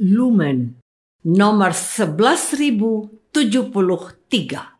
Lumen nomor 11073.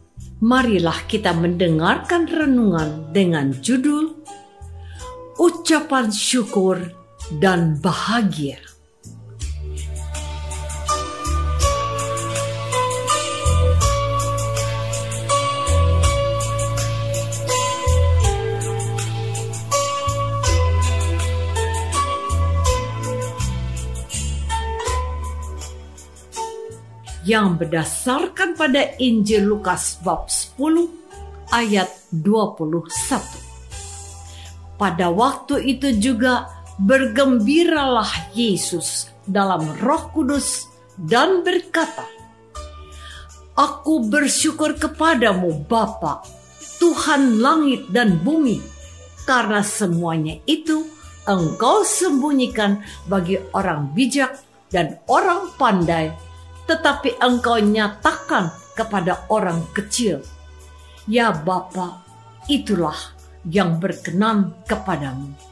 marilah kita mendengarkan renungan dengan judul Ucapan Syukur dan Bahagia. Yang berdasarkan pada Injil Lukas bab 10 ayat 21. Pada waktu itu juga bergembiralah Yesus dalam Roh Kudus dan berkata, Aku bersyukur kepadamu Bapa, Tuhan langit dan bumi, karena semuanya itu engkau sembunyikan bagi orang bijak dan orang pandai tetapi engkau nyatakan kepada orang kecil. Ya Bapa, itulah yang berkenan kepadamu.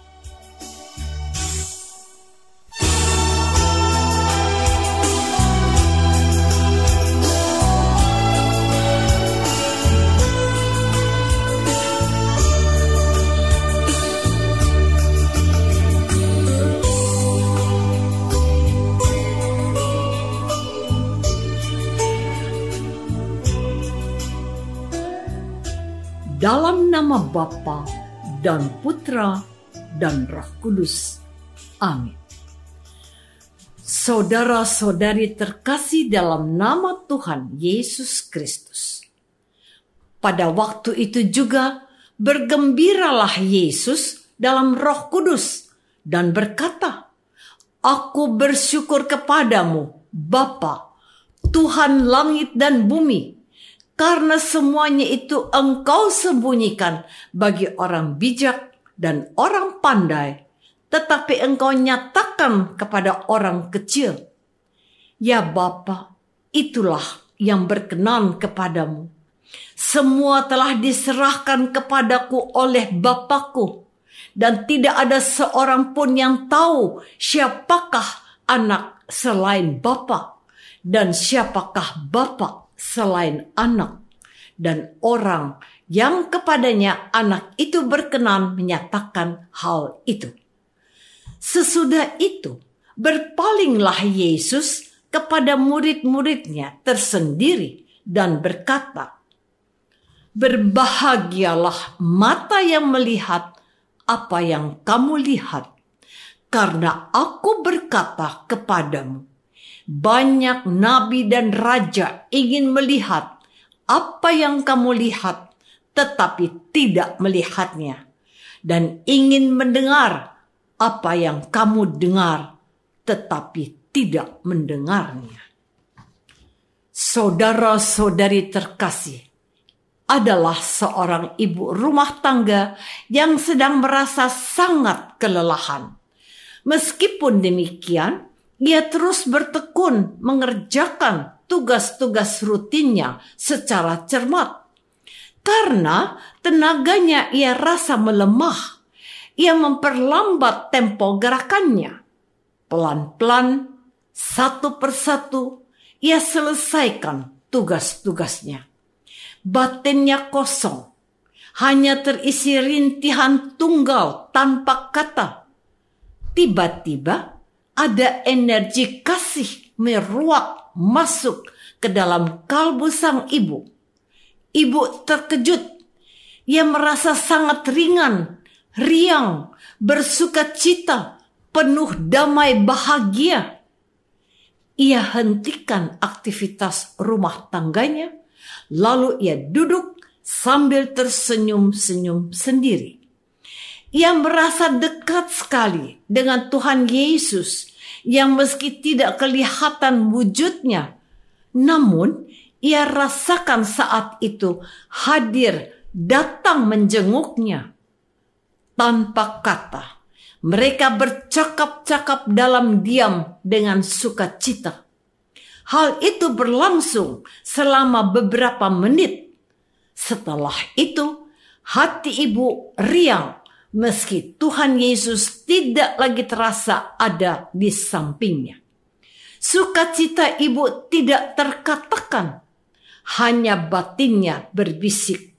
Nama Bapa dan Putra dan Roh Kudus. Amin. Saudara-saudari terkasih dalam nama Tuhan Yesus Kristus. Pada waktu itu juga bergembiralah Yesus dalam Roh Kudus dan berkata, Aku bersyukur kepadamu, Bapa, Tuhan langit dan bumi, karena semuanya itu engkau sembunyikan bagi orang bijak dan orang pandai, tetapi engkau nyatakan kepada orang kecil. Ya Bapa, itulah yang berkenan kepadamu. Semua telah diserahkan kepadaku oleh Bapakku, dan tidak ada seorang pun yang tahu siapakah anak selain Bapa, dan siapakah Bapak selain anak dan orang yang kepadanya anak itu berkenan menyatakan hal itu. Sesudah itu, berpalinglah Yesus kepada murid-muridnya tersendiri dan berkata, Berbahagialah mata yang melihat apa yang kamu lihat, karena aku berkata kepadamu, banyak nabi dan raja ingin melihat apa yang kamu lihat, tetapi tidak melihatnya, dan ingin mendengar apa yang kamu dengar, tetapi tidak mendengarnya. Saudara-saudari terkasih adalah seorang ibu rumah tangga yang sedang merasa sangat kelelahan. Meskipun demikian, ia terus bertekun mengerjakan tugas-tugas rutinnya secara cermat. Karena tenaganya ia rasa melemah, ia memperlambat tempo gerakannya. Pelan-pelan, satu persatu, ia selesaikan tugas-tugasnya batinnya kosong, hanya terisi rintihan tunggal tanpa kata. Tiba-tiba ada energi kasih meruak masuk ke dalam kalbu sang ibu. Ibu terkejut. Ia merasa sangat ringan, riang, bersuka cita, penuh damai bahagia. Ia hentikan aktivitas rumah tangganya Lalu ia duduk sambil tersenyum-senyum sendiri. Ia merasa dekat sekali dengan Tuhan Yesus yang meski tidak kelihatan wujudnya, namun ia rasakan saat itu hadir datang menjenguknya. Tanpa kata, mereka bercakap-cakap dalam diam dengan sukacita. Hal itu berlangsung selama beberapa menit. Setelah itu, hati ibu riang meski Tuhan Yesus tidak lagi terasa ada di sampingnya. Sukacita ibu tidak terkatakan, hanya batinnya berbisik.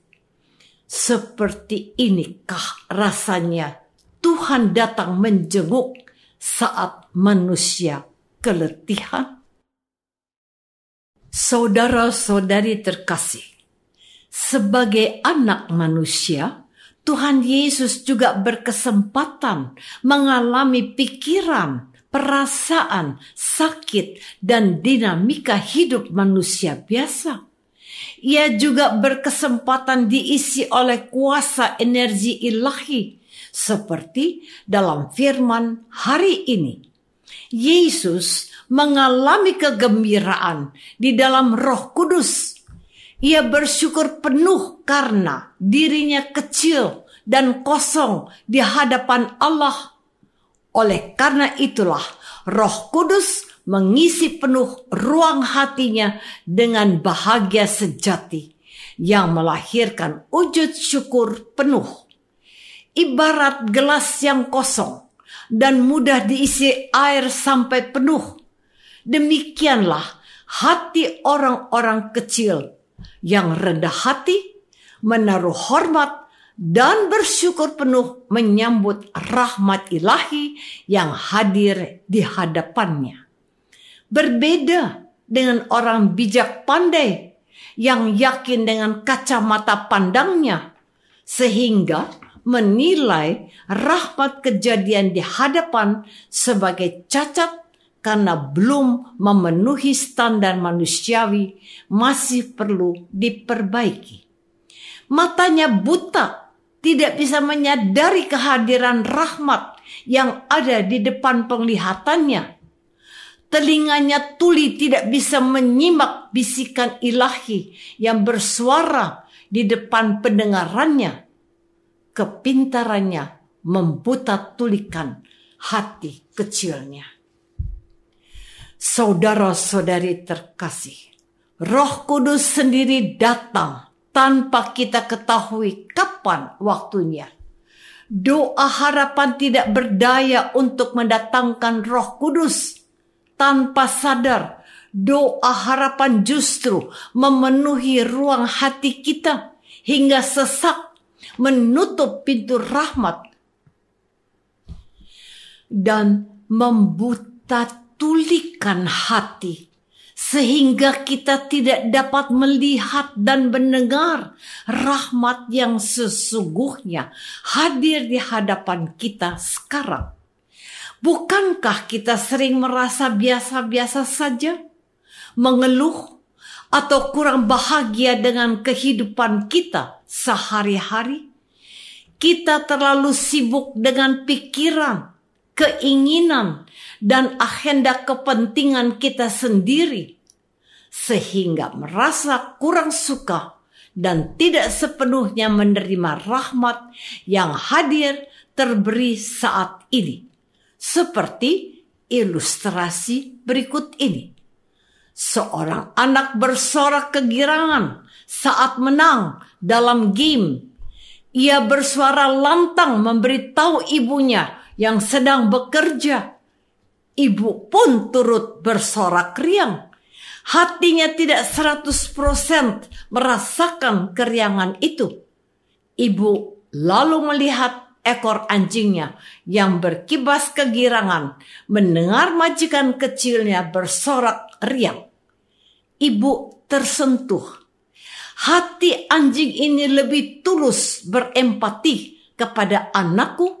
Seperti inikah rasanya Tuhan datang menjenguk saat manusia keletihan? Saudara-saudari terkasih, sebagai anak manusia, Tuhan Yesus juga berkesempatan mengalami pikiran, perasaan, sakit, dan dinamika hidup manusia biasa. Ia juga berkesempatan diisi oleh kuasa energi ilahi, seperti dalam firman hari ini. Yesus mengalami kegembiraan di dalam Roh Kudus. Ia bersyukur penuh karena dirinya kecil dan kosong di hadapan Allah. Oleh karena itulah Roh Kudus mengisi penuh ruang hatinya dengan bahagia sejati yang melahirkan wujud syukur penuh. Ibarat gelas yang kosong dan mudah diisi air sampai penuh Demikianlah hati orang-orang kecil yang rendah hati, menaruh hormat, dan bersyukur penuh menyambut rahmat ilahi yang hadir di hadapannya. Berbeda dengan orang bijak pandai yang yakin dengan kacamata pandangnya, sehingga menilai rahmat kejadian di hadapan sebagai cacat karena belum memenuhi standar manusiawi masih perlu diperbaiki. Matanya buta, tidak bisa menyadari kehadiran rahmat yang ada di depan penglihatannya. Telinganya tuli tidak bisa menyimak bisikan ilahi yang bersuara di depan pendengarannya. Kepintarannya membuta tulikan hati kecilnya. Saudara-saudari terkasih, Roh Kudus sendiri datang tanpa kita ketahui kapan waktunya. Doa harapan tidak berdaya untuk mendatangkan Roh Kudus. Tanpa sadar, doa harapan justru memenuhi ruang hati kita hingga sesak menutup pintu rahmat dan membuta tulikan hati sehingga kita tidak dapat melihat dan mendengar rahmat yang sesungguhnya hadir di hadapan kita sekarang. Bukankah kita sering merasa biasa-biasa saja, mengeluh, atau kurang bahagia dengan kehidupan kita sehari-hari? Kita terlalu sibuk dengan pikiran, keinginan, dan agenda kepentingan kita sendiri, sehingga merasa kurang suka dan tidak sepenuhnya menerima rahmat yang hadir terberi saat ini. Seperti ilustrasi berikut ini. Seorang anak bersorak kegirangan saat menang dalam game. Ia bersuara lantang memberitahu ibunya yang sedang bekerja. Ibu pun turut bersorak riang hatinya tidak 100% merasakan keriangan itu. Ibu lalu melihat ekor anjingnya yang berkibas kegirangan mendengar majikan kecilnya bersorak riang. Ibu tersentuh. Hati anjing ini lebih tulus berempati kepada anakku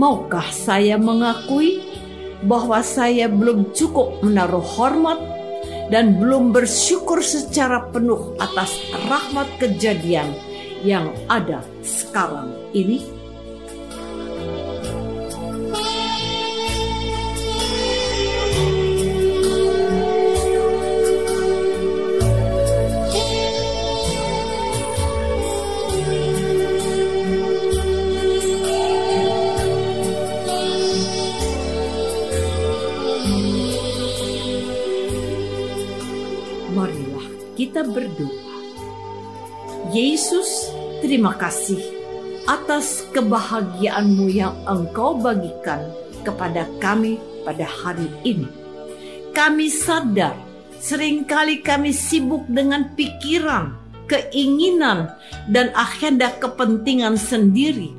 Maukah saya mengakui bahwa saya belum cukup menaruh hormat dan belum bersyukur secara penuh atas rahmat kejadian yang ada sekarang ini? Terima kasih atas kebahagiaanmu yang engkau bagikan kepada kami pada hari ini. Kami sadar sering kali kami sibuk dengan pikiran, keinginan, dan agenda kepentingan sendiri.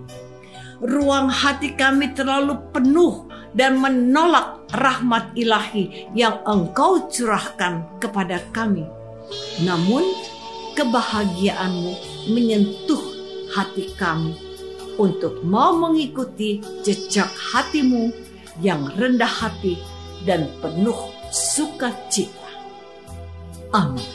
Ruang hati kami terlalu penuh dan menolak rahmat ilahi yang engkau curahkan kepada kami namun kebahagiaanmu menyentuh hati kami untuk mau mengikuti jejak hatimu yang rendah hati dan penuh sukacita. Amin.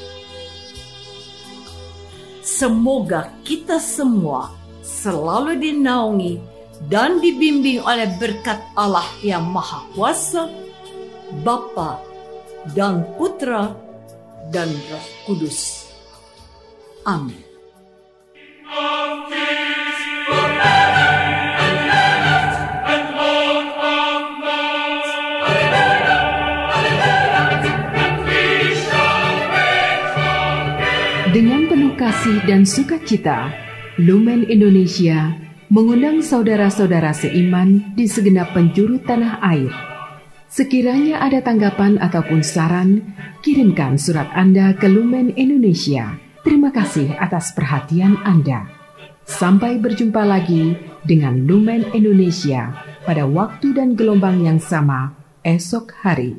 Semoga kita semua selalu dinaungi dan dibimbing oleh berkat Allah yang Maha Kuasa, Bapa dan Putra dan Roh Kudus. Amin. Dengan penuh kasih dan sukacita, Lumen Indonesia mengundang saudara-saudara seiman di segenap penjuru tanah air Sekiranya ada tanggapan ataupun saran, kirimkan surat Anda ke Lumen Indonesia. Terima kasih atas perhatian Anda. Sampai berjumpa lagi dengan Lumen Indonesia pada waktu dan gelombang yang sama esok hari.